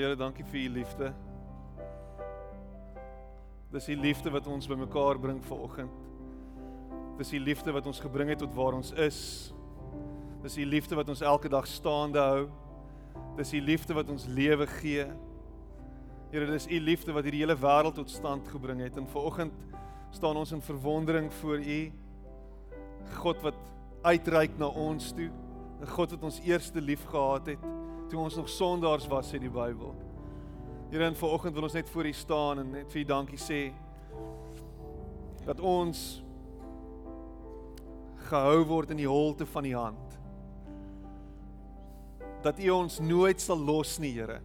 Here, dankie vir u liefde. Dis u liefde wat ons bymekaar bring vanoggend. Dis u liefde wat ons gebring het tot waar ons is. Dis u liefde wat ons elke dag staande hou. Dis u liefde wat ons lewe gee. Here, dis u liefde wat hierdie hele wêreld tot stand gebring het en vanoggend staan ons in verwondering voor u. God wat uitreik na ons toe. 'n God wat ons eerste lief gehad het toe ons nog sondaars was, sê die Bybel. Here, en vanoggend wil ons net voor U staan en net vir U dankie sê dat ons gehou word in die holte van U hand. Dat U ons nooit sal los nie, Here.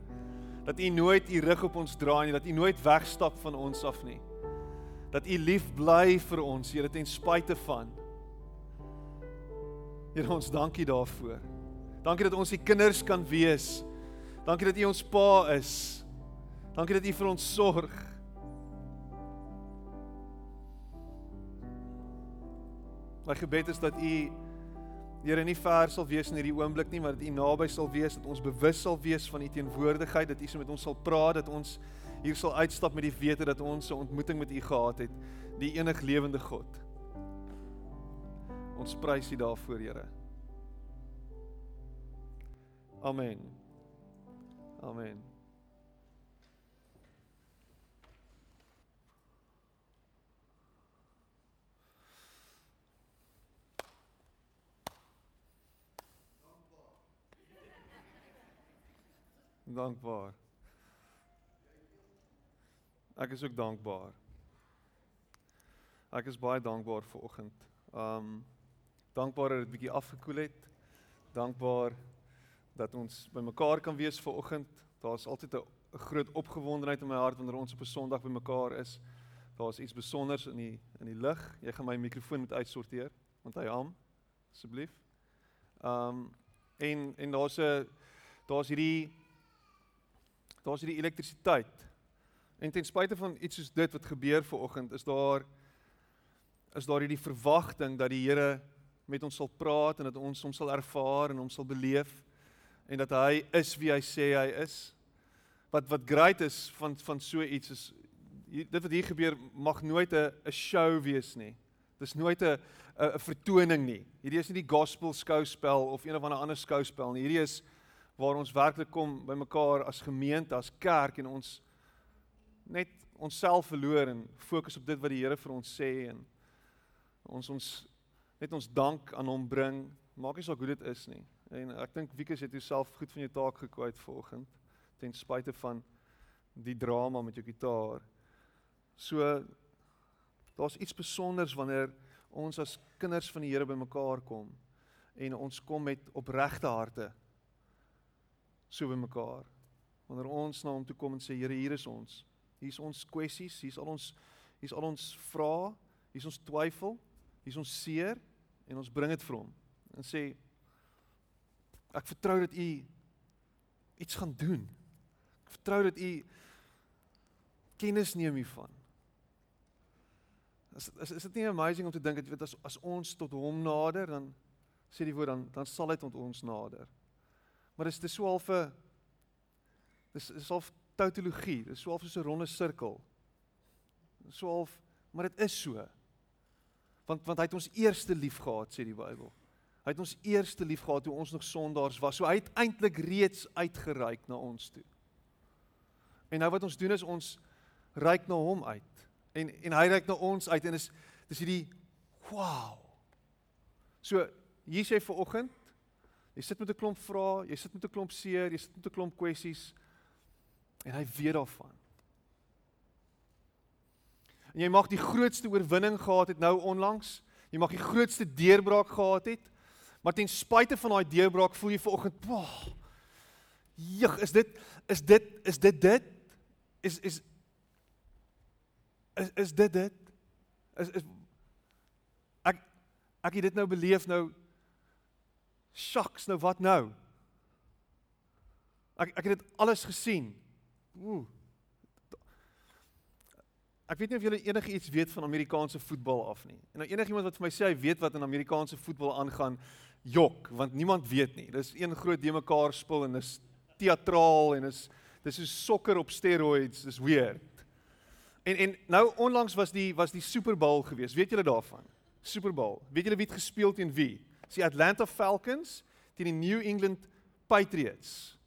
Dat U nooit U rug op ons draai nie, dat U nooit wegstap van ons af nie. Dat U lief bly vir ons, Here, ten spyte van Here ons dankie daarvoor. Dankie dat ons die kinders kan wees. Dankie dat U ons pa is. Dankie dat U vir ons sorg. My gebed is dat U Here nie ver sal wees in hierdie oomblik nie, maar dat U naby sal wees, dat ons bewus sal wees van U teenwoordigheid, dat U so met ons sal praat, dat ons hier sal uitstap met die wete dat ons 'n ontmoeting met U gehad het, die enig lewende God. Ons prys U daarvoor, Here. Amen. Amen. Dankbaar. Ek is ook dankbaar. Ek is baie dankbaar vir oggend. Um dankbaar dat dit bietjie afgekoel het. Dankbaar dat ons bymekaar kan wees vir oggend. Daar's altyd 'n groot opgewondenheid in my hart wanneer ons op 'n Sondag bymekaar is. Daar's iets spesiaals in die in die lig. Jy gaan my mikrofoon moet uitsorteer want hy hom asseblief. Um en en daar's 'n daar's hierdie daar's hierdie elektrisiteit. En ten spyte van iets soos dit wat gebeur ver oggend, is daar is daar hierdie verwagting dat die Here met ons sal praat en dat ons hom sal ervaar en hom sal beleef en dat hy is wie hy sê hy is. Wat wat great is van van so iets is dit wat hier gebeur mag nooit 'n 'n show wees nie. Dis nooit 'n 'n vertoning nie. Hierdie is nie die gospel skouspel of een of ander skouspel nie. Hierdie is waar ons werklik kom by mekaar as gemeente, as kerk en ons net onsself verloor en fokus op dit wat die Here vir ons sê en ons ons net ons dank aan hom bring. Maak nie saak hoe dit is nie. En ek dink Wieke het jouself goed van jou taak gekwyt vanoggend ten spyte van die drama met jou gitaar. So daar's iets spesiaals wanneer ons as kinders van die Here bymekaar kom en ons kom met opregte harte so bymekaar. Wanneer ons na hom toe kom en sê Here, hier is ons. Hier's ons kwessies, hier's al ons hier's al ons vrae, hier's ons twyfel, hier's ons seer en ons bring dit vir hom en sê Ek vertrou dat u iets gaan doen. Ek vertrou dat u kennis neem hiervan. Is is is dit nie amazing om te dink dat weet as as ons tot hom nader dan sê die woord dan dan sal hy tot ons nader. Maar dis half 'n dis is half tautologie, dis so half so 'n ronde sirkel. Half maar dit is so. Want want hy het ons eerste lief gehad sê die Bybel. Hy het ons eerste lief gehad toe ons nog sondaars was. So hy het eintlik reeds uitgereik na ons toe. En nou wat ons doen is ons reik na hom uit. En en hy reik na ons uit en is dis hierdie wow. So hier sê vir oggend, jy sit met 'n klomp vrae, jy sit met 'n klomp seer, jy sit met 'n klomp kwessies en hy weet daarvan. En jy mag die grootste oorwinning gehad het nou onlangs. Jy mag die grootste deurbraak gehad het. Maar ten spyte van daai deurbraak voel jy vanoggend, "Wag. Jeg, is dit is dit is dit dit? Is is is is dit dit? Is is ek ek het dit nou beleef nou. Shocks, nou wat nou? Ek ek het dit alles gesien. Ooh. Ek weet nie of julle enigiets weet van Amerikaanse voetbal af nie. En nou enigiemand wat vir my sê hy weet wat in Amerikaanse voetbal aangaan, jok, want niemand weet nie. Dis een groot de mekaar spul en is teatraal en is Dis so sokker op steroids, dis weird. En en nou onlangs was die was die Super Bowl gewees. Weet julle daarvan? Super Bowl. Weet julle wie het gespeel teen wie? Dis die Atlanta Falcons teen die New England Patriots.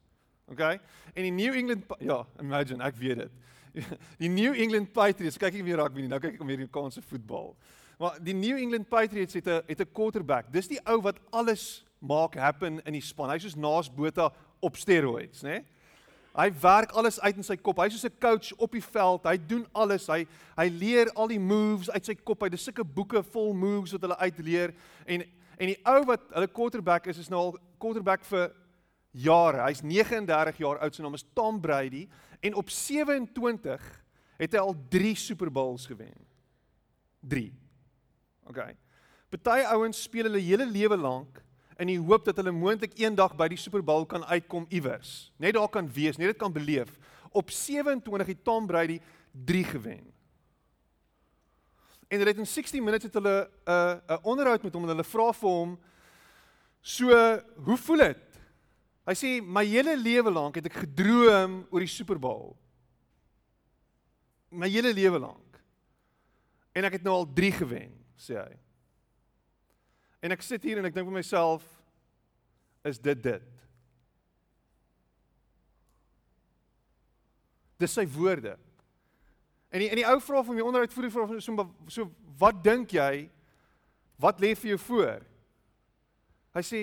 Okay? En die New England ja, imagine, ek weet dit. Die New England Patriots, kyk ek weer raak nie. Nou kyk ek om hierdie kanse voetbal. Maar die New England Patriots het 'n het 'n quarterback. Dis die ou wat alles maak happen in die span. Hy's soos Naas Botha op steroids, né? Nee? Hy werk alles uit in sy kop. Hy's soos 'n coach op die veld. Hy doen alles. Hy hy leer al die moves uit sy kop. Hy het sulke boeke vol moves wat hulle uitleer en en die ou wat hulle quarterback is is nou al quarterback vir jare. Hy's 39 jaar oud. Sy naam is Tom Brady en op 27 het hy al 3 Super Bowls gewen. 3. OK. Party ouens speel hulle hele lewe lank in die hoop dat hulle moontlik eendag by die Super Bowl kan uitkom iewers. Net daar kan wees, net dit kan beleef. Op 27 het Tom Brady 3 gewen. En hulle het in 60 minute het hulle 'n uh, 'n onderhoud met hom en hulle vra vir hom so, hoe voel dit? Hy sê my hele lewe lank het ek gedroom oor die Super Bowl. My hele lewe lank. En ek het nou al 3 gewen, sê hy. En ek sit hier en ek dink vir myself is dit dit. Dis sy woorde. En die en die ou vra van die vra van so so wat dink jy wat lê vir jou voor? Hy sê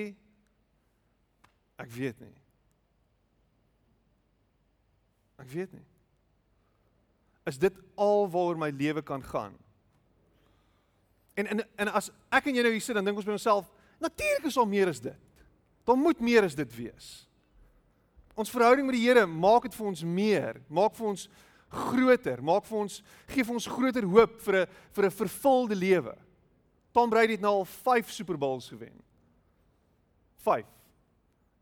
ek weet nie. Ek weet nie. Is dit al waaroor my lewe kan gaan? En en en as ek en jy nou hier sit dan dink ons by onsself, natuurlik is daar meer as dit. Daar moet meer as dit wees. Ons verhouding met die Here maak dit vir ons meer, maak vir ons groter, maak vir ons gee vir ons groter hoop vir 'n vir 'n vervulde lewe. Tom Brady het nou al 5 Super Bowls gewen. 5.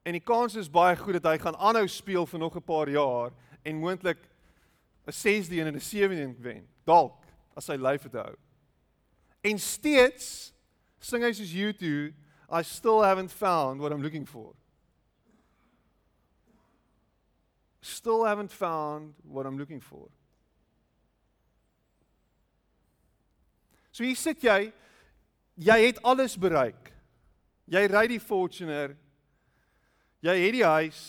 En die kans is baie goed dat hy gaan aanhou speel vir nog 'n paar jaar en moontlik 'n 6de en 'n 7de wen. Dalk as hy lyf het hou. En steeds sing hy soos you do, I still haven't found what I'm looking for. Still haven't found what I'm looking for. So hier sit jy, jy het alles bereik. Jy ry die Fortuner. Jy het die huis.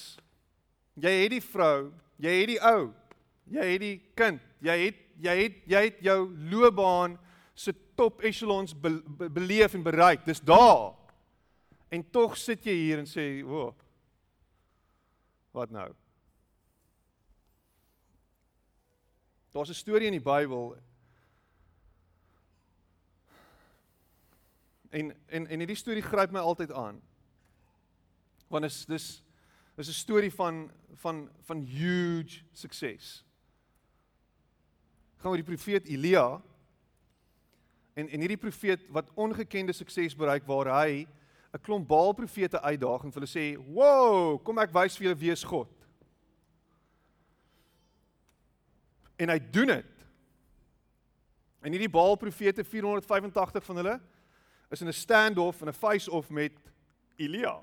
Jy het die vrou, jy het die ou. Jy het die kind. Jy het jy het jy het jou loopbaan se top echelons be, be, beleef en bereik. Dis daar. En tog sit jy hier en sê, "O. Wat nou?" Daar's 'n storie in die Bybel. En en en hierdie storie gryp my altyd aan. Want is dis is 'n storie van van van huge sukses. Gaan oor die profeet Elia En en hierdie profeet wat ongekende sukses bereik waar hy 'n klomp Baal profete uitdaag en hulle sê, "Wow, kom ek wys vir julle wie is God." En hy doen dit. En hierdie Baal profete 485 van hulle is in 'n stand-off en 'n face-off met Elia.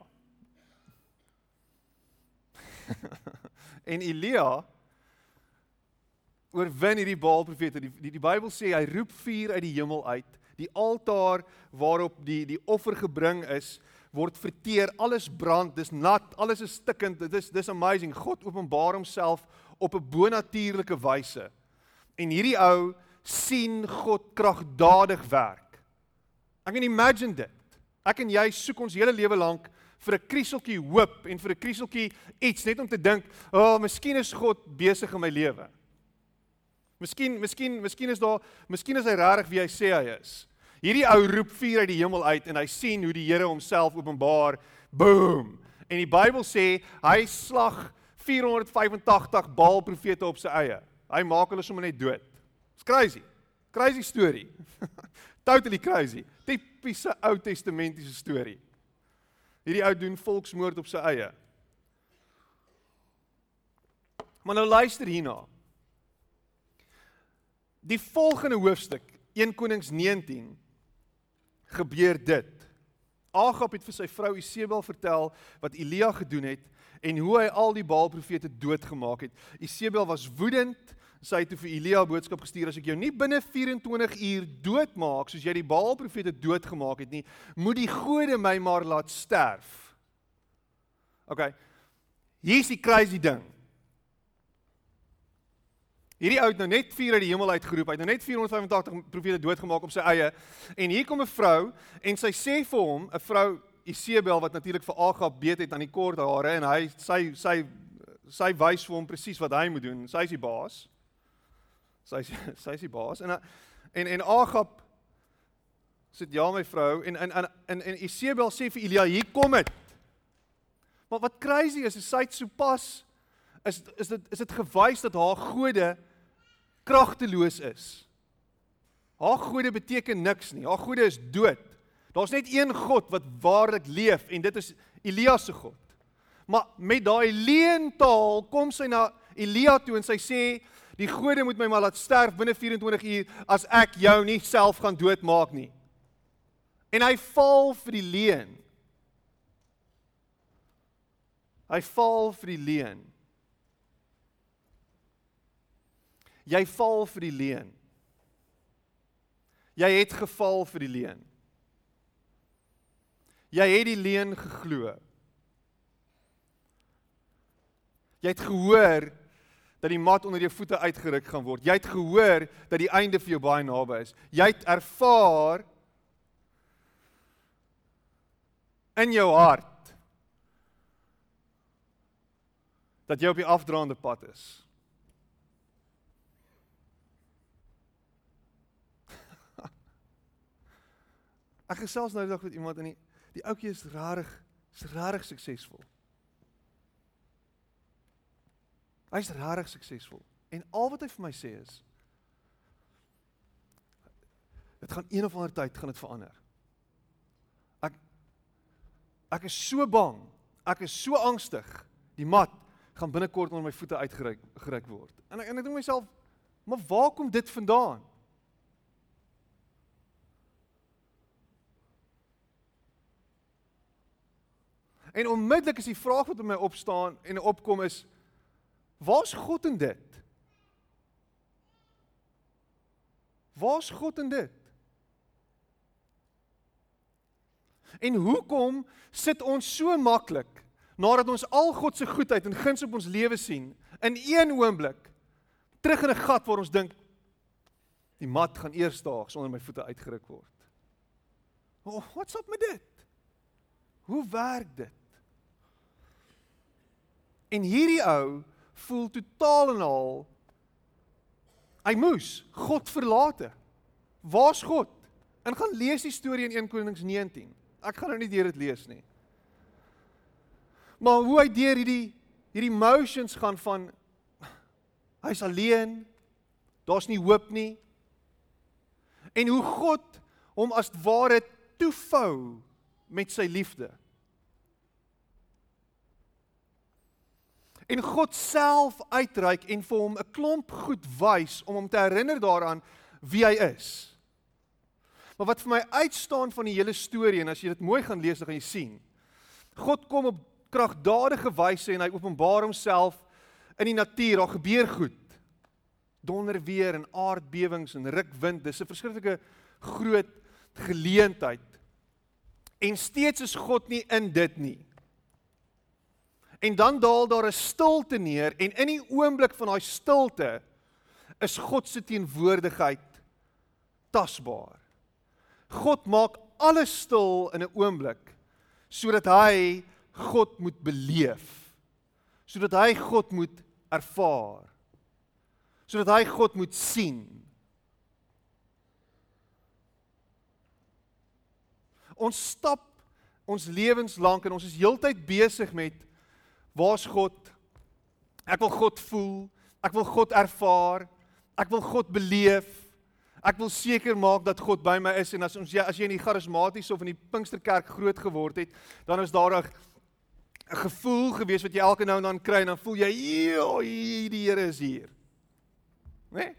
en Elia oorwin hierdie Baal profete. Die, die die Bybel sê hy roep vuur uit die hemel uit. Die altaar waarop die die offer gebring is, word verteer. Alles brand, dis nat, alles is stikkend. Dit is dis amazing. God openbaar homself op 'n bonatuurlike wyse. En hierdie ou sien God kragdadig werk. Ek kan imagine dit. Ek en jy soek ons hele lewe lank vir 'n krieseltjie hoop en vir 'n krieseltjie iets net om te dink, "O, oh, miskien is God besig in my lewe." Miskien, miskien, miskien is daar, miskien is hy regtig wie hy sê hy is. Hierdie ou roep vuur uit die hemel uit en hy sien hoe die Here homself openbaar. Boom. En die Bybel sê hy slag 485 Baal profete op sy eie. Hy maak hulle sommer net dood. It's crazy. Crazy story. totally crazy. Tipiese Ou Testamentiese storie. Hierdie ou doen volksmoord op sy eie. Maar nou luister hierna. Die volgende hoofstuk, 1 Konings 19, gebeur dit. Agab het vir sy vrou Isebel vertel wat Elia gedoen het en hoe hy al die Baal profete doodgemaak het. Isebel was woedend. Sy het toe vir Elia boodskap gestuur as ek jou nie binne 24 uur doodmaak soos jy die Baal profete doodgemaak het nie, moet die gode my maar laat sterf. OK. Hier's die crazy ding. Hierdie ou het nou net vier uit die hemel uitgeroep. Hy het nou net 485 profete doodgemaak op sy eie. En hier kom 'n vrou en sy sê vir hom, 'n vrou Isebel wat natuurlik vir Agab beet het aan die kort hare en hy sy sy sy wys vir hom presies wat hy moet doen. Sy is die baas. Sy sy is die baas en en en Agab sê ja my vrou en en en en Isebel sê vir Elia hier kom dit. Maar wat crazy is, is sy het sopas is is dit is dit gewys dat haar gode kragteloos is. Haar gode beteken niks nie. Haar gode is dood. Daar's net een God wat waarlik leef en dit is Elia se God. Maar met daai leentaal kom sy na Elia toe en sy sê die gode moet my maar laat sterf binne 24 uur as ek jou nie self gaan doodmaak nie. En hy val vir die leuen. Hy val vir die leuen. Jy val vir die leuen. Jy het geval vir die leuen. Jy het die leuen geglo. Jy het gehoor dat die mat onder jou voete uitgeruk gaan word. Jy het gehoor dat die einde vir jou baie naby is. Jy het ervaar in jou hart dat jy op die afdraande pad is. Ek gesels nou die dag met iemand en die die ouetjie is rarig, is rarig suksesvol. Hy's rarig suksesvol. En al wat hy vir my sê is dit gaan een of ander tyd gaan dit verander. Ek ek is so bang, ek is so angstig. Die mat gaan binnekort onder my voete uitgeryk geryk word. En ek en ek dink myself, maar waar kom dit vandaan? En onmiddellik is die vraag wat in my opstaan en opkom is waar's God in dit? Waar's God in dit? En hoekom sit ons so maklik nadat ons al God se goedheid en guns op ons lewe sien in een oomblik terug in 'n gat waar ons dink die mat gaan eersdaags onder my voete uitgeruk word. Oh, what's up met dit? Hoe werk dit? En hierdie ou voel totaal en al hy moes God verlate. Waar's God? En gaan lees die storie in 1 Konings 19. Ek gaan nou nie deur dit lees nie. Maar hoe hy deur hierdie hierdie emotions gaan van hy's alleen, daar's nie hoop nie. En hoe God hom as ware toefou met sy liefde. En God self uitreik en vir hom 'n klomp goed wys om hom te herinner daaraan wie hy is. Maar wat vir my uitstaan van die hele storie en as jy dit mooi gaan lees dan gaan jy sien. God kom op kragtadige wyse en hy openbaar homself in die natuur. Daar gebeur goed. Donder weer en aardbewings en rukwind. Dis 'n verskriklike groot geleentheid. En steeds is God nie in dit nie. En dan daal daar 'n stilte neer en in die oomblik van daai stilte is God se teenwoordigheid tasbaar. God maak alles stil in 'n oomblik sodat hy God moet beleef. Sodat hy God moet ervaar. Sodat hy God moet sien. Ons stap ons lewens lank en ons is heeltyd besig met Waar's God? Ek wil God voel. Ek wil God ervaar. Ek wil God beleef. Ek wil seker maak dat God by my is en as ons ja, as jy in die charismatiese of in die Pinksterkerk groot geword het, dan is daar 'n gevoel gewees wat jy elke nou en dan kry en dan voel jy, "Joe, die Here is hier." Né? Nee?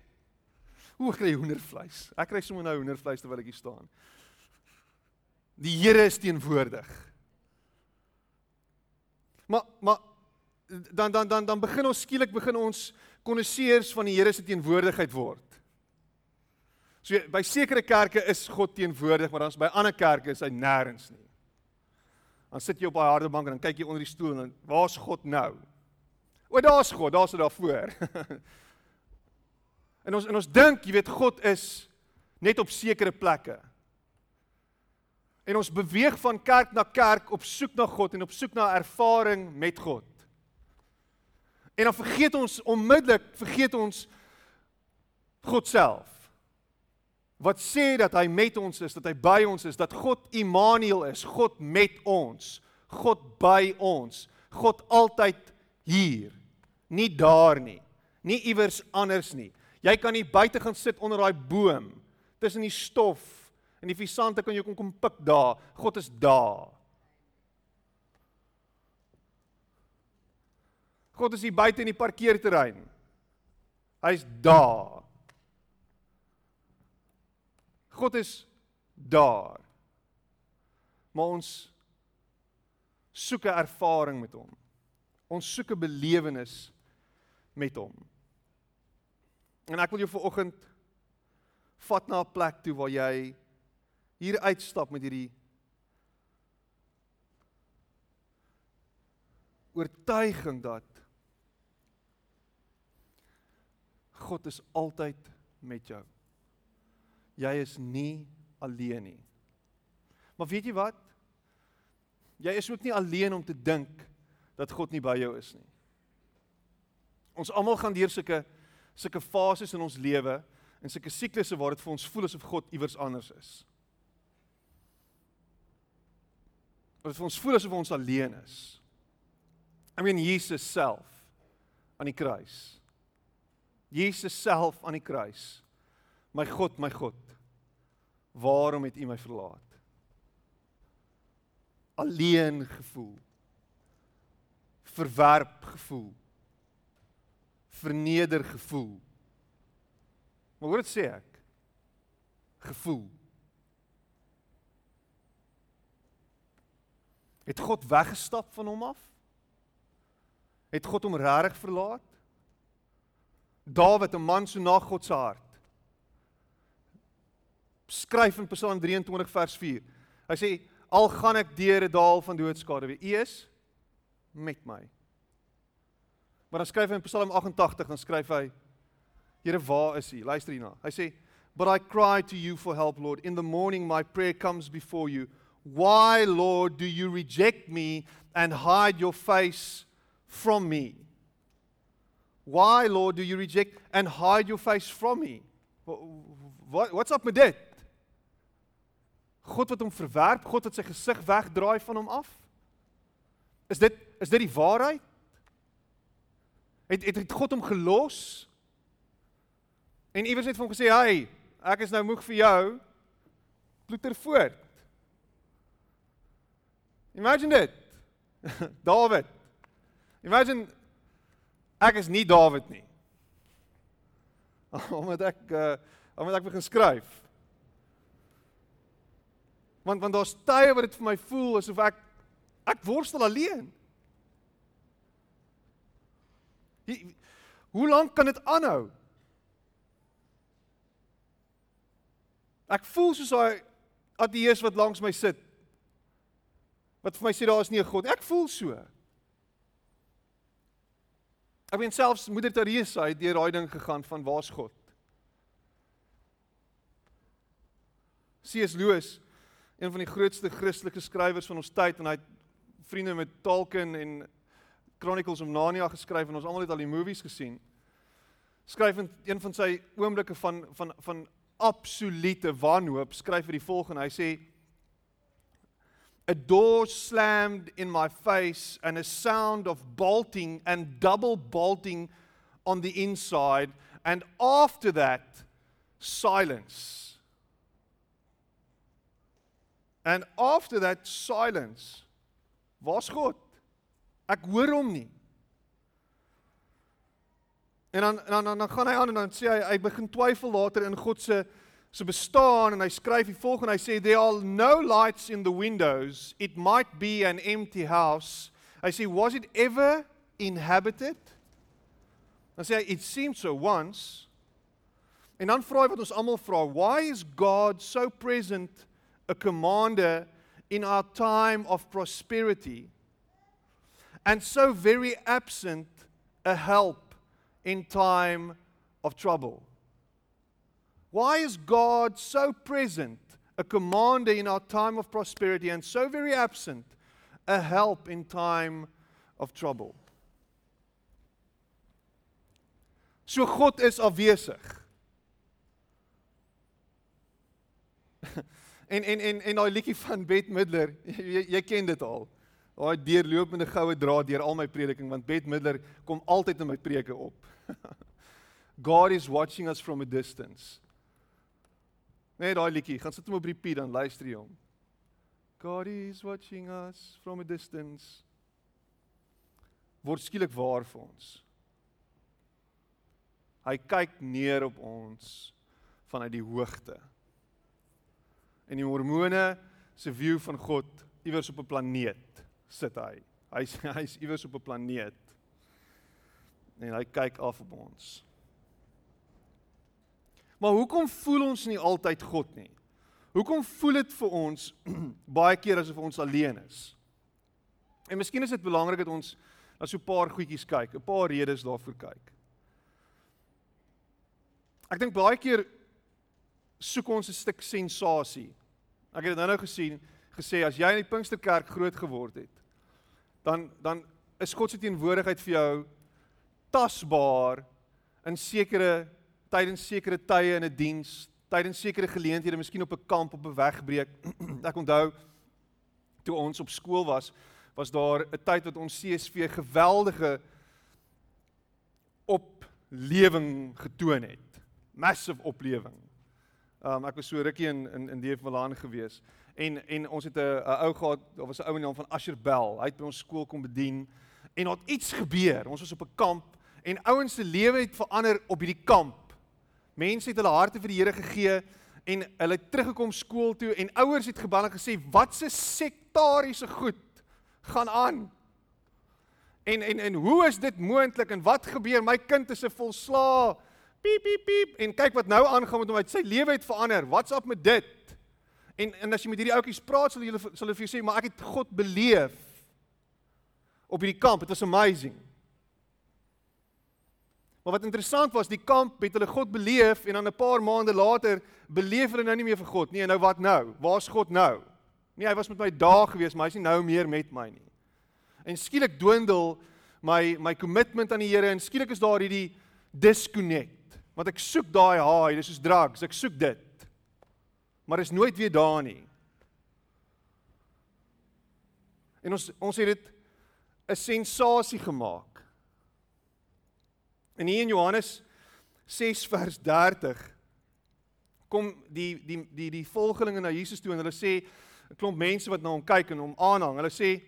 Hoe kry jy hoendervleis? Ek kry sommer nou hoendervleis terwyl ek hier staan. Die Here is teenwoordig. Maar maar dan dan dan dan begin ons skielik begin ons konnoisseurs van die Here se teenwoordigheid word. So by sekere kerke is God teenwoordig, maar dan's by ander kerke is hy nêrens nie. Dan sit jy op daai harde bank en dan kyk jy onder die stoel en dan waar's God nou? O, daar's God, daar's hy daar voor. en ons en ons dink, jy weet God is net op sekere plekke. En ons beweeg van kerk na kerk op soek na God en op soek na ervaring met God. En dan vergeet ons onmiddellik, vergeet ons God self. Wat sê dat hy met ons is, dat hy by ons is, dat God Immanuel is, God met ons, God by ons, God altyd hier, nie daar nie, nie iewers anders nie. Jy kan nie buite gaan sit onder daai boom tussen die stof En die visante kan jou kom kom pik daar. God is daar. God is hier buite in die parkeerterrein. Hy's daar. God is daar. Maar ons soek 'n ervaring met hom. Ons soek 'n belewenis met hom. En ek wil jou vanoggend vat na 'n plek toe waar jy hier uitstap met hierdie oortuiging dat God is altyd met jou. Jy is nie alleen nie. Maar weet jy wat? Jy is ook nie alleen om te dink dat God nie by jou is nie. Ons almal gaan deur sulke sulke fases in ons lewe en sulke siklusse waar dit vir ons voel asof God iewers anders is. Wat vir ons voel asof ons alleen is. I mean Jesus self aan die kruis. Jesus self aan die kruis. My God, my God. Waarom het U my verlaat? Alleen gevoel. Verwerp gevoel. Verneder gevoel. Maar hoor dit sê ek. Gevoel. Het God weggestap van hom af? Het God hom regtig verlaat? Dawid, 'n man so na God se hart. Skryf in Psalm 23 vers 4. Hy sê: "Al gaan ek deur 'n dal van doodskade, wie is met my." Maar dan skryf hy in Psalm 88, dan skryf hy: "Here, waar is U?" Luister hierna. Hy sê: "But I cry to you for help, Lord. In the morning my prayer comes before you." Why, Lord, do you reject me and hide your face from me? Why, Lord, do you reject and hide your face from me? What, what's up met dit? God wat hom verwerp, God wat sy gesig wegdraai van hom af? Is dit is dit die waarheid? Het het, het God hom gelos? En iewers het hom gesê, "Hey, ek is nou moeg vir jou. Ploeter voort." Imagine dit. Dawid. Imagine ek is nie Dawid nie. Omdat ek uh omdat ek begin skryf. Want want daar's tye wat dit vir my voel asof ek ek worstel alleen. Hoe lank kan dit aanhou? Ek voel soos daai ateës wat langs my sit wat vir my sê daar is nie 'n God. Ek voel so. Ek weet selfs moeder Teresa het deur daai ding gegaan van waar's God? C.S. Lewis, een van die grootste Christelike skrywers van ons tyd en hy het vriende met Tolkien en Chronicles of Narnia geskryf en ons almal het al die movies gesien. Skryf in een van sy oomblikke van van van absolute wanhoop, skryf hy die volgende. Hy sê a door slammed in my face and a sound of bolting and double bolting on the inside. And after that, silence. And after that, silence. Waar's God? Ek hoor hom nie. En dan dan dan gaan hy aan en dan sê hy hy begin twyfel later in God se se bestaan en hy skryf die volgende hy sê there are no lights in the windows it might be an empty house hy sê was it ever inhabited. Dan sê hy it seemed so once. En dan vra hy wat ons almal vra, why is God so present a commander in our time of prosperity and so very absent a help in time of trouble? Why is God so present, a commander in our time of prosperity, and so very absent, a help in time of trouble? So God is afwesig. en en en en daai liedjie van Bette Midler, jy, jy ken dit al. Daai deurlopende goue draad deur al my prediking want Bette Midler kom altyd in my preke op. God is watching us from a distance. Nee, daai liedjie, gaan sit hom op repeat dan luister jy hom. God is watching us from a distance. Word skielik waar vir ons. Hy kyk neer op ons vanuit die hoogte. En die hormone se view van God iewers op 'n planeet sit hy. Hy's hy's iewers op 'n planeet. En hy kyk af op ons. Maar hoekom voel ons nie altyd God nie? Hoekom voel dit vir ons baie keer asof ons alleen is? En miskien is dit belangrik dat ons na so 'n paar goedjies kyk, 'n paar redes daarvoor kyk. Ek dink baie keer soek ons 'n stuk sensasie. Ek het dit nou-nou gesien, gesê as jy in die Pinksterkerk groot geword het, dan dan is God se teenwoordigheid vir jou tasbaar in sekere tydens sekere tye in 'n diens, tydens sekere geleenthede, miskien op 'n kamp op 'n wegbreek. Ek onthou toe ons op skool was, was daar 'n tyd wat ons CSV geweldige oplewing getoon het. Massive oplewing. Um ek was so rukkie in in in Deefmalaan gewees en en ons het 'n ou gehad, daar was 'n ou in naam van Asher Bell. Hy het by ons skool kom bedien en daar het iets gebeur. Ons was op 'n kamp en ouens se lewe het verander op hierdie kamp. Mense het hulle harte vir die Here gegee en hulle het teruggekom skool toe en ouers het gebel en gesê wat se sektariese goed gaan aan. En en en hoe is dit moontlik en wat gebeur? My kind is 'n volslaa piep piep piep en kyk wat nou aangaan met hom. Hy sy lewe het verander. Wat's op met dit? En en as jy met hierdie ouetjies praat, sal hulle sal hulle vir jou sê, "Maar ek het God beleef op hierdie kamp. It was amazing." Maar wat interessant was, die kamp het hulle God beleef en dan 'n paar maande later beleef hulle nou nie meer vir God nie. En nou wat nou? Waar's God nou? Nee, hy was met my daag gewees, maar hy's nie nou meer met my nie. En skielik dwindel my my kommitment aan die Here en skielik is daar hierdie disconnect. Want ek soek daai high, dis soos drugs, ek soek dit. Maar is nooit weer daar nie. En ons ons het dit 'n sensasie gemaak. En hier in Johannes 6 vers 30 kom die die die die volgelinge na Jesus toe en hulle sê 'n klomp mense wat na hom kyk en hom aanhang. Hulle sê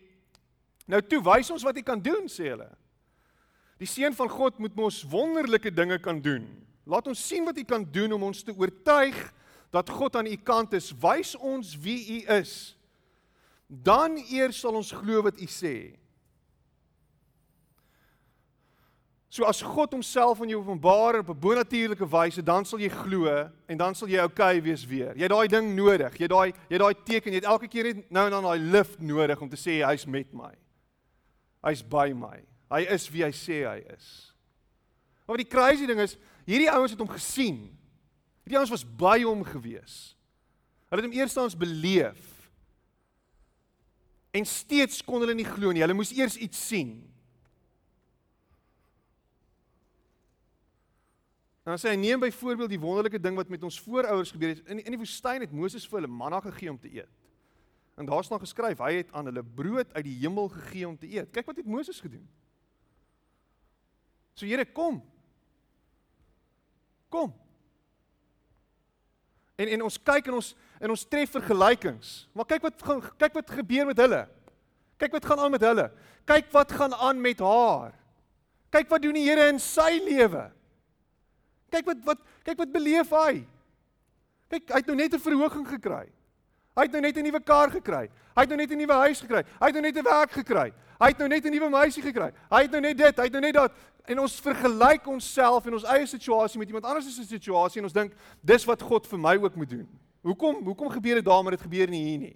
nou toe wys ons wat hy kan doen sê hulle. Die seun van God moet mos wonderlike dinge kan doen. Laat ons sien wat hy kan doen om ons te oortuig dat God aan u kant is. Wys ons wie u is. Dan eers sal ons glo wat u sê. So as God homself aan jou openbaar op 'n bonatuurlike wyse, dan sal jy glo en dan sal jy okay wees weer. Jy het daai ding nodig. Jy het daai jy het daai teken, jy het elke keer net nou en dan daai lift nodig om te sê hy's met my. Hy's by my. Hy is wie hy sê hy is. Maar die crazy ding is, hierdie ouens het hom gesien. Hierdie ouens was by hom gewees. Hulle het hom eerstens beleef. En steeds kon hulle nie glo nie. Hulle moes eers iets sien. En dan sê hy neem byvoorbeeld die wonderlike ding wat met ons voorouers gebeur het. In in die woestyn het Moses vir hulle manna gegee om te eet. En daar staan geskryf, hy het aan hulle brood uit die hemel gegee om te eet. Kyk wat het Moses gedoen. So Here, kom. Kom. En en ons kyk en ons en ons tref vergelykings. Maar kyk wat gaan kyk wat gebeur met hulle. Kyk wat gaan aan met hulle. Kyk wat gaan aan met haar. Kyk wat doen die Here in sy lewe. Kyk wat wat kyk wat beleef hy. Kyk, hy het nou net 'n verhoging gekry. Hy het nou net 'n nuwe kar gekry. Hy het nou net 'n nuwe huis gekry. Hy het nou net 'n werk gekry. Hy het nou net 'n nuwe meisie gekry. Hy het nou net dit, hy het nou net dat en ons vergelyk onsself en ons eie situasie met iemand anders se situasie en ons dink dis wat God vir my ook moet doen. Hoekom hoekom gebeur dit daar maar dit gebeur nie hier nie?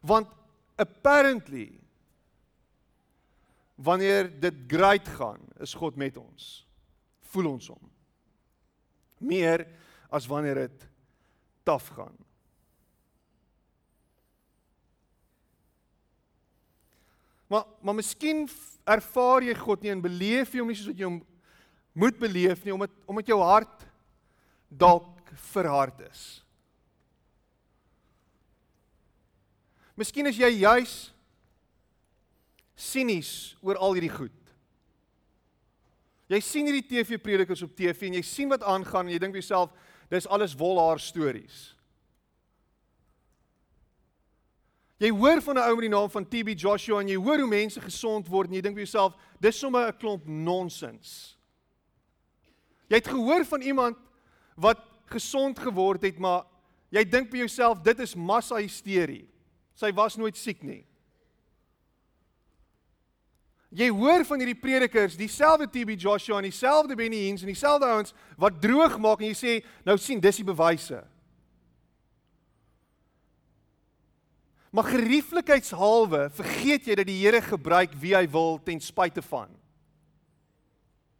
Want apparently wanneer dit great gaan, is God met ons. Voel ons hom. Meer as wanneer dit taaf gaan. Maar maar miskien ervaar jy God nie en beleef jy hom nie soos wat jy hom moet beleef nie omdat omdat jou hart dalk verhard is. Miskien is jy juis sinies oor al hierdie goed. Jy sien hierdie TV-predikers op TV en jy sien wat aangaan en jy dink vir jouself dis alles wolhaar stories. Jy hoor van 'n ou met die naam van TB Joshua en jy hoor hoe mense gesond word en jy dink vir jouself dis sommer 'n klomp nonsens. Jy het gehoor van iemand wat gesond geword het, maar jy dink vir jouself dit is massa hysterie. Sy was nooit siek nie. Jy hoor van hierdie predikers, dieselfde TB Joshua en dieselfde Benny Hinn en dieselfde ouens wat droog maak en jy sê nou sien dis die bewyse. Maar gerieflikheidshalwe vergeet jy dat die Here gebruik wie hy wil ten spyte van.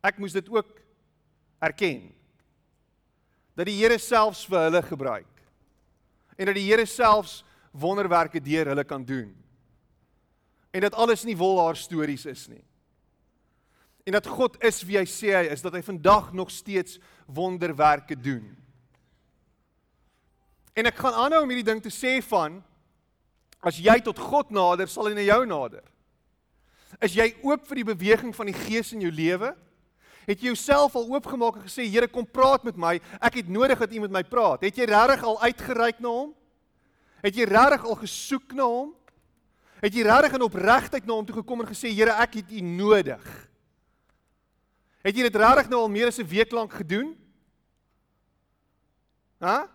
Ek moes dit ook erken. Dat die Here selfs vir hulle gebruik. En dat die Here selfs wonderwerke deur hulle kan doen. En dat alles nie wolhaar stories is nie. En dat God is wie hy sê hy is, dat hy vandag nog steeds wonderwerke doen. En ek gaan aanhou om hierdie ding te sê van as jy tot God nader, sal hy na jou nader. Is jy oop vir die beweging van die Gees in jou lewe? Het jy jouself al oopgemaak en gesê Here kom praat met my, ek het nodig dat U met my praat. Het jy regtig al uitgereik na hom? Het jy regtig al gesoek na hom? Het jy regtig in opregtheid na hom toe gekom en gesê Here, ek het U nodig? Het jy dit regtig nou al meer as 'n week lank gedoen? Hæ?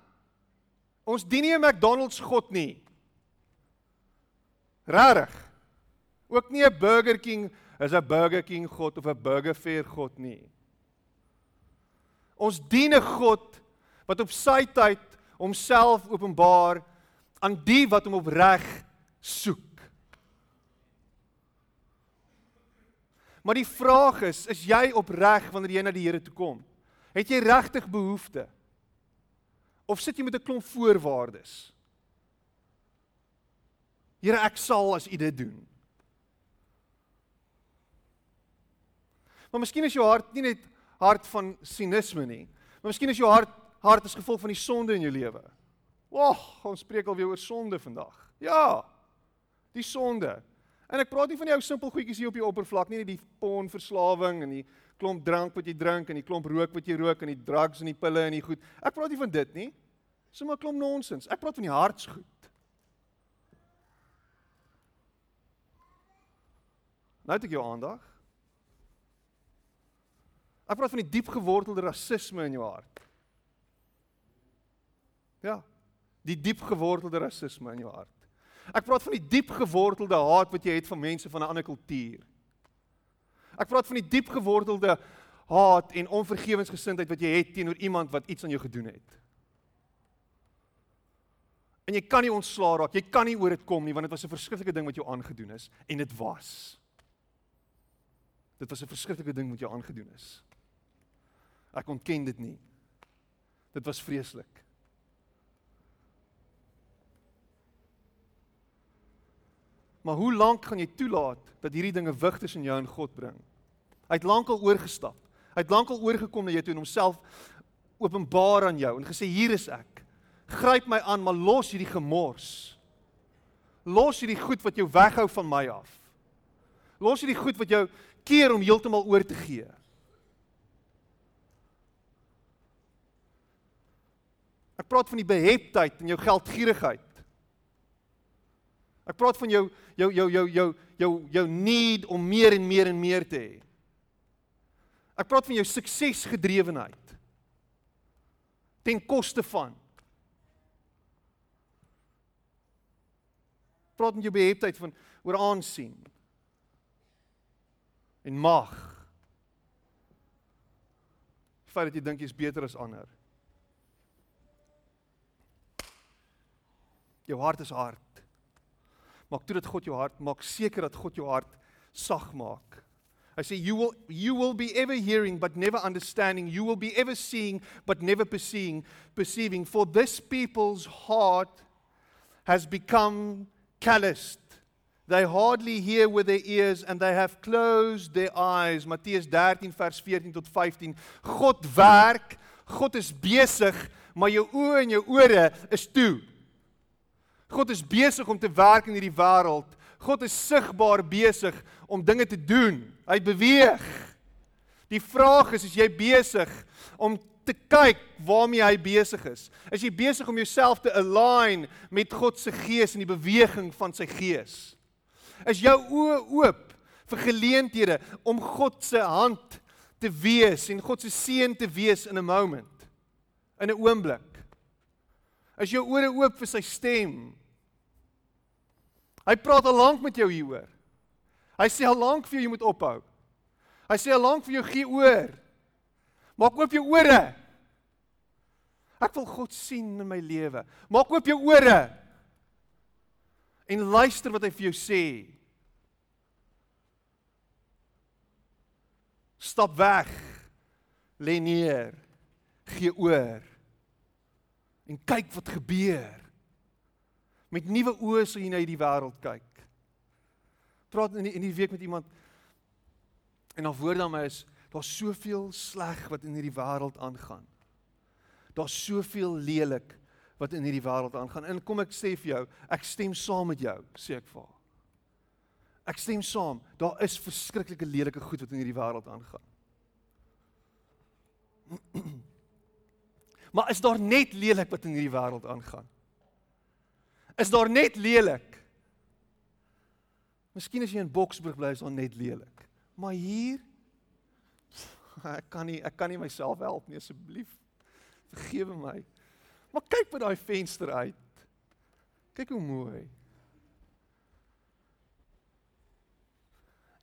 Ons dien nie 'n McDonald's God nie. Regtig. Ook nie 'n Burger King is 'n Burger King God of 'n Burger Fair God nie. Ons dien 'n God wat op sy tyd homself openbaar aan die wat hom opreg soek. Maar die vraag is, is jy opreg wanneer jy na die Here toe kom? Het jy regtig behoeftes? Of sit jy met 'n klomp voorwaardes? Here, ek sal as U dit doen. Maar miskien is jou hart nie net hart van sinisme nie, maar miskien is jou hart hart as gevolg van die sonde in jou lewe. Wag, ons spreek alweer oor sonde vandag. Ja. Die sonde. En ek praat nie van die ou simpel goedjies hier op die oppervlak nie, die pornverslawing en die klomp drank wat jy drink en die klomp rook wat jy rook en die drugs en die pille en die goed. Ek praat nie van dit nie. Dis 'n klomp nonsens. Ek praat van die hartsgoed. Nou het ek jou aandag. Ek praat van die diep gewortelde rasisme in jou hart. Ja, die diep gewortelde rasisme in jou hart. Ek praat van die diep gewortelde haat wat jy het vir mense van 'n ander kultuur. Ek praat van die diep gewortelde haat en onvergewensgesindheid wat jy het teenoor iemand wat iets aan jou gedoen het. En jy kan nie ontslaa raak. Jy kan nie oor dit kom nie want dit was 'n verskriklike ding wat jou aangedoen is en dit was. Dit was 'n verskriklike ding wat jou aangedoen is. Ek ontken dit nie. Dit was vreeslik. Maar hoe lank gaan jy toelaat dat hierdie dinge wig tussen jou en God bring? Hy het lankal oorgestap. Hy het lankal oorgekom na jou toe en homself openbaar aan jou en gesê hier is ek. Gryp my aan, maar los hierdie gemors. Los hierdie goed wat jou weghou van my af. Los hierdie goed wat jou keer om heeltemal oor te gee. Ek praat van die beheptheid en jou geldgierigheid. Ek praat van jou jou jou jou jou jou jou need om meer en meer en meer te hê. Ek praat van jou suksesgedrewenheid. ten koste van. Praat met jou beheptheid van oor aansien en mag. Die feit dat jy dink jy's beter as ander. Jou hart is hard. Maak toe dat God jou hart maak seker dat God jou hart sag maak. I say you will you will be ever hearing but never understanding. You will be ever seeing but never perceiving perceiving. For this people's heart has become calloused. They hardly hear with their ears and they have closed their eyes. Matteus 13 vers 14 tot 15 God werk God is besig maar jou oë en jou ore is toe God is besig om te werk in hierdie wêreld. God is sigbaar besig om dinge te doen. Hy beweeg. Die vraag is, is jy besig om te kyk waarmee hy besig is? Is jy besig om jouself te align met God se gees en die beweging van sy gees? Is jou oë oop vir geleenthede om God se hand te wees en God se seën te wees in 'n moment? In 'n oomblik. Is jou ore oop vir sy stem? Hy praat al lank met jou hieroor. Hy sê al lank vir jou jy moet ophou. Hy sê al lank vir jou gee oor. Maak oop jou ore. Ek wil God sien in my lewe. Maak oop jou ore. En luister wat hy vir jou sê. Stap weg. Lê neer. Gee oor. En kyk wat gebeur. Met nuwe oë sal jy na hierdie wêreld kyk. Praat in die, in die week met iemand en dan voor dan my is daar's soveel sleg wat in hierdie wêreld aangaan. Daar's soveel lelik wat in hierdie wêreld aangaan. En kom ek sê vir jou, ek stem saam met jou, sê ek vir haar. Ek stem saam. Daar is verskriklike lelike goed wat in hierdie wêreld aangaan. Maar is daar net lelik wat in hierdie wêreld aangaan? Is daar net lelik. Miskien as jy in Boksburg bly is daar net lelik. Maar hier ek kan nie ek kan nie myself help nie asseblief. Vergewe my. Maar kyk by daai venster uit. Kyk hoe mooi.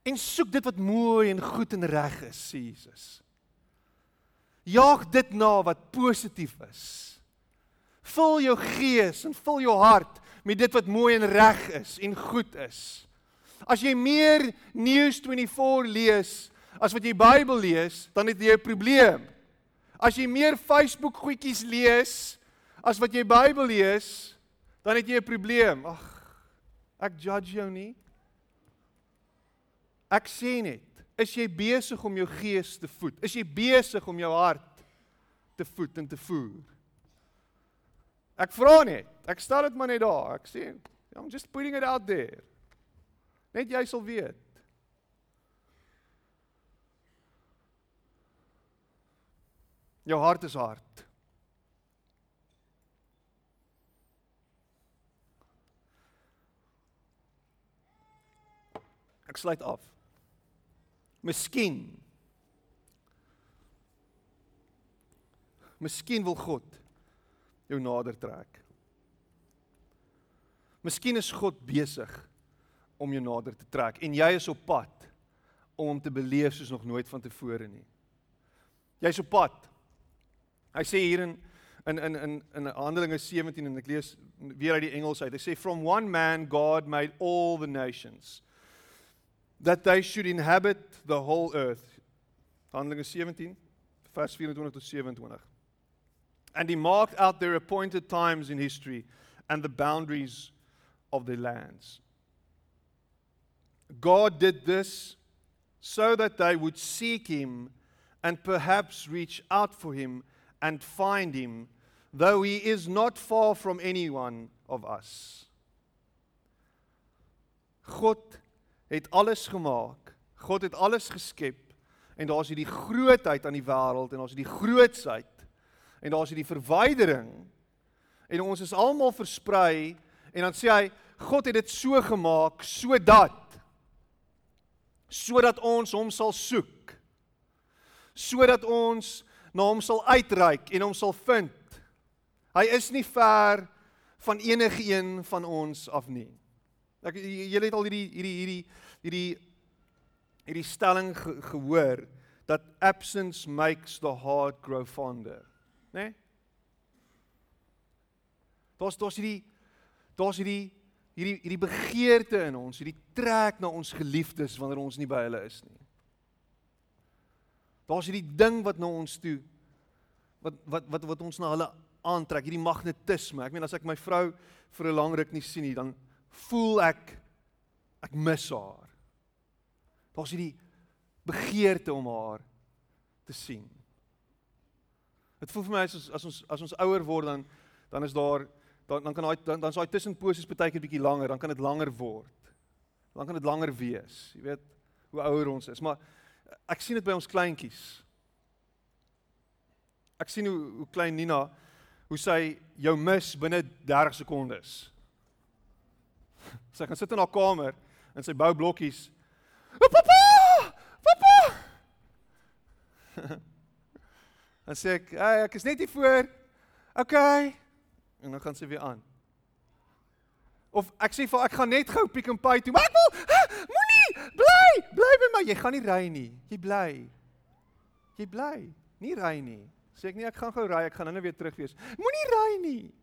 En soek dit wat mooi en goed en reg is, Jesus. Jaag dit na wat positief is. Vul jou gees en vul jou hart met dit wat mooi en reg is en goed is. As jy meer News 24 lees as wat jy Bybel lees, dan het jy 'n probleem. As jy meer Facebook goedjies lees as wat jy Bybel lees, dan het jy 'n probleem. Ag, ek judge jou nie. Ek sê net, is jy besig om jou gees te voed? Is jy besig om jou hart te voed en te voer? Ek vra net. Ek stel dit maar net daar. Ek sê, I'm just putting it out there. Net jy sal weet. Jou hart is hard. Ek sluit af. Miskien. Miskien wil God jou nader trek. Miskien is God besig om jou nader te trek en jy is op pad om hom te beleef soos nog nooit vantevore nie. Jy's op pad. Hy sê hier in in in in in Handelinge 17 en ek lees weer uit die Engels uit. Hy sê from one man God made all the nations that they should inhabit the whole earth. Handelinge 17 vers 24 tot 27. And he marked out their appointed times in history and the boundaries of their lands. God did this so that they would seek him and perhaps reach out for him and find him, though he is not far from any one of us. God het alles gemaak. God het alles geskep en daar's hierdie grootheid aan die wêreld en daar's hierdie grootsheid en daar's hierdie verwydering. En ons is almal versprei en dan sê hy God het dit so gemaak sodat sodat ons hom sal soek sodat ons na hom sal uitreik en hom sal vind. Hy is nie ver van enige een van ons af nie. Ek julle het al hierdie hierdie hierdie hierdie hierdie stelling ge, gehoor dat absence makes the heart grow fonder, né? Nee? Daar's daar's hierdie daar's hierdie hierdie hierdie begeerte in ons, hierdie trek na ons geliefdes wanneer ons nie by hulle is nie. Daar's hierdie ding wat na ons toe wat wat wat wat ons na hulle aantrek, hierdie magnetisme. Ek meen as ek my vrou vir 'n lang ruk nie sien nie, dan voel ek ek mis haar. Daar's hierdie begeerte om haar te sien. Dit voel vir my as ons as ons as ons ouer word dan dan is daar dan dan kan daai dan dan's daai tussenposes baie keer bietjie langer, dan kan dit langer word. Dan kan dit langer wees. Jy weet hoe ouer ons is, maar ek sien dit by ons kleintjies. Ek sien hoe hoe klein Nina hoe sy jou mis binne 30 sekondes. Sy gaan sit in haar kamer en sy bou blokkies. O papa! En sê ek, "Hey, ek is net hier voor." OK. En dan gaan sy weer aan. Of ek sê vir ek gaan net gou Pick n Pay toe. Maar ek wil moenie bly, bly by my. Jy gaan nie ry nie. Jy bly. Jy bly. Nie ry nie. Sê ek nie ek gaan gou ry, ek gaan nou weer terug wees. Moenie ry nie.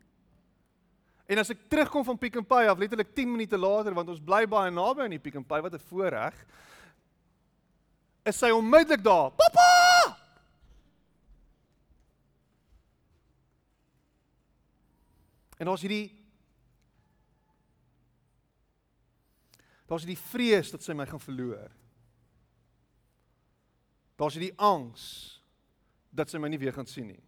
En as ek terugkom van Pick n Pay af, letterlik 10 minute later want ons bly baie naby aan die Pick n Pay, wat 'n voorreg. Is sy onmiddellik daar. Pappa! En daar's hierdie Daar's hierdie vrees dat sy my gaan verloor. Daar's hierdie angs dat sy my nie weer gaan sien nie.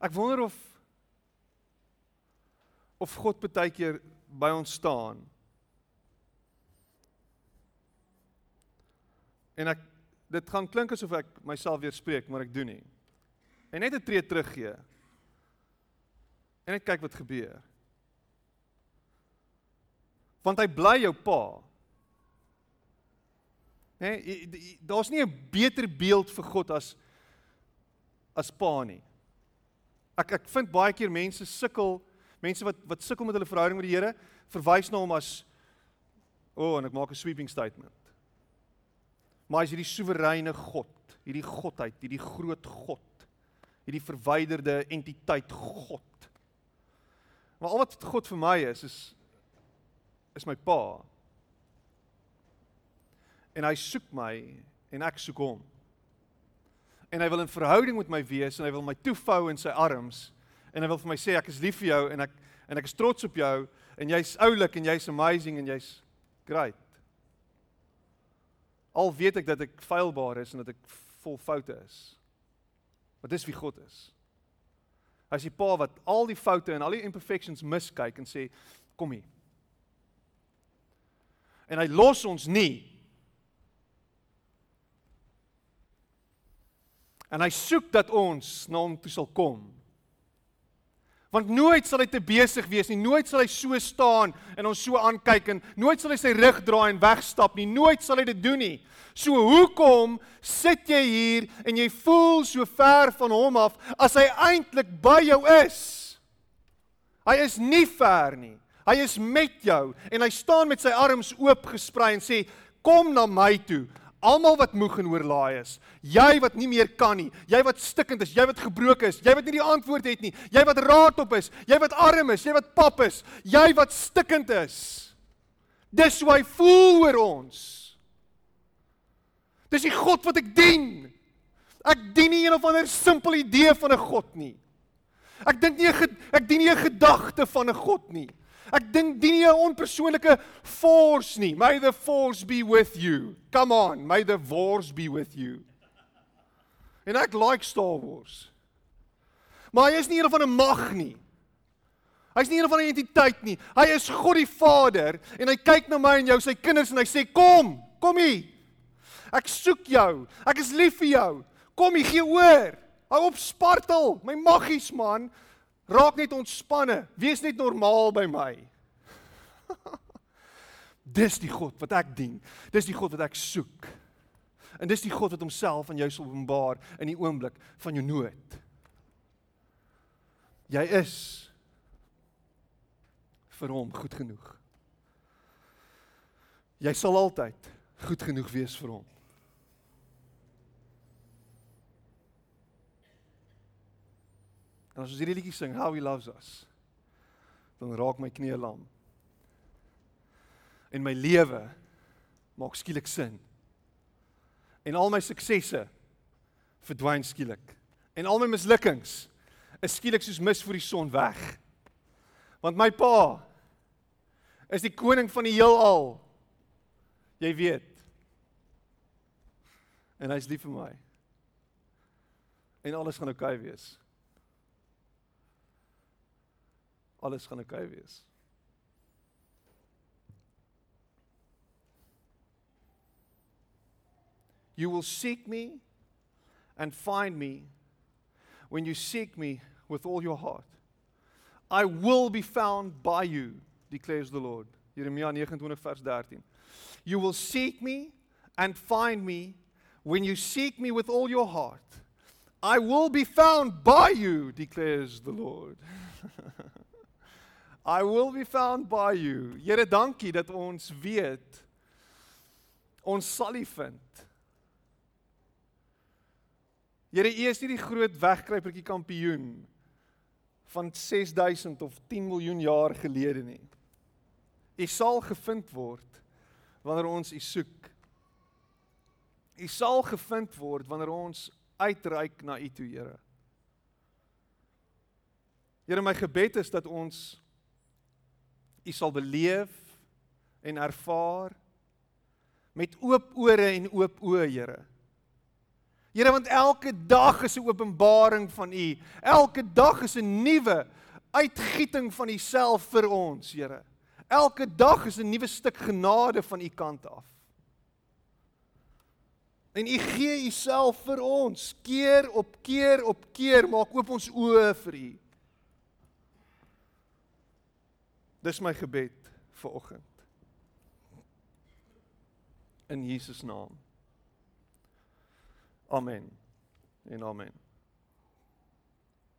Ek wonder of of God baie keer by ons staan. En ek dit gaan klink asof ek myself weer spreek, maar ek doen nie. En net 'n tree teruggee. En net kyk wat gebeur. Want hy bly jou pa. Hè, nee, daar's nie 'n beter beeld vir God as as pa nie. Ek ek vind baie keer mense sukkel, mense wat wat sukkel met hulle verhouding met die Here, verwys na hom as o, oh, en ek maak 'n sweeping statement. Maar as hierdie soewereine God, hierdie godheid, hierdie groot God, hierdie verwyderde entiteit God. Maar al wat God vir my is is is my pa. En hy soek my en ek soek hom en hy wil in verhouding met my wees en hy wil my toefou in sy arms en hy wil vir my sê ek is lief vir jou en ek en ek is trots op jou en jy's oulik en jy's amazing en jy's great. Al weet ek dat ek feilbaar is en dat ek vol foute is. Maar dis wie God is. Hy is die pa wat al die foute en al die imperfections miskyk en sê kom hier. En hy los ons nie En hy soek dat ons na hom toe sal kom. Want nooit sal hy te besig wees nie, nooit sal hy so staan en ons so aankyk en nooit sal hy sy rug draai en wegstap nie, nooit sal hy dit doen nie. So hoekom sit jy hier en jy voel so ver van hom af as hy eintlik by jou is? Hy is nie ver nie. Hy is met jou en hy staan met sy arms oop gesprei en sê kom na my toe. Almal wat moeg en oorlaai is, jy wat nie meer kan nie, jy wat stikkend is, jy wat gebroken is, jy wat nie die antwoord het nie, jy wat raadop is, jy wat arm is, jy wat pap is, jy wat stikkend is. Dis hoe hy voel oor ons. Dis die God wat ek dien. Ek dien nie een of ander simpel idee van 'n God nie. Ek dink nie ek dien nie 'n gedagte van 'n God nie. Ek dink die nie 'n onpersoonlike force nie. May the force be with you. Come on, may the force be with you. En ek like Star Wars. Maar hy is nie een van 'n mag nie. Hy's nie een van 'n entiteit nie. Hy is God die Vader en hy kyk na my en jou sy kinders en hy sê kom, kom hier. Ek soek jou. Ek is lief vir jou. Kom hier, gee oor. Hou op spartel, my maggies man. Raak net ontspanne. Wees net normaal by my. Dis die God wat ek dien. Dis die God wat ek soek. En dis die God wat homself aan jou sal openbaar in die oomblik van jou nood. Jy is vir hom goed genoeg. Jy sal altyd goed genoeg wees vir hom. En as ons hierdie liedjie sing, How He Loves Us, dan raak my knie lam. En my lewe maak skielik sin. En al my suksesse verdwyn skielik. En al my mislukkings is skielik soos mis voor die son weg. Want my pa is die koning van die heelal. Jy weet. En hy's lief vir my. En alles gaan oukei okay wees. Alles gaan oukei okay wees. You will seek me and find me when you seek me with all your heart. I will be found by you, declares the Lord. Jeremia 29 vers 13. You will seek me and find me when you seek me with all your heart. I will be found by you, declares the Lord. I will be found by you. Here dankie dat ons weet ons sal U vind. Here U is nie die groot wegkruipertjie kampioen van 6000 of 10 miljoen jaar gelede nie. U sal gevind word wanneer ons U soek. U sal gevind word wanneer ons uitreik na U toe, Here. Here, my gebed is dat ons u sal beleef en ervaar met oop ore en oop oë, Here. Here, want elke dag is 'n openbaring van u. Elke dag is 'n nuwe uitgieting van u self vir ons, Here. Elke dag is 'n nuwe stuk genade van u kant af. En u gee u self vir ons keer op keer op keer maak oop ons oë vir u. Dis my gebed vir oggend. In Jesus naam. Amen. En amen.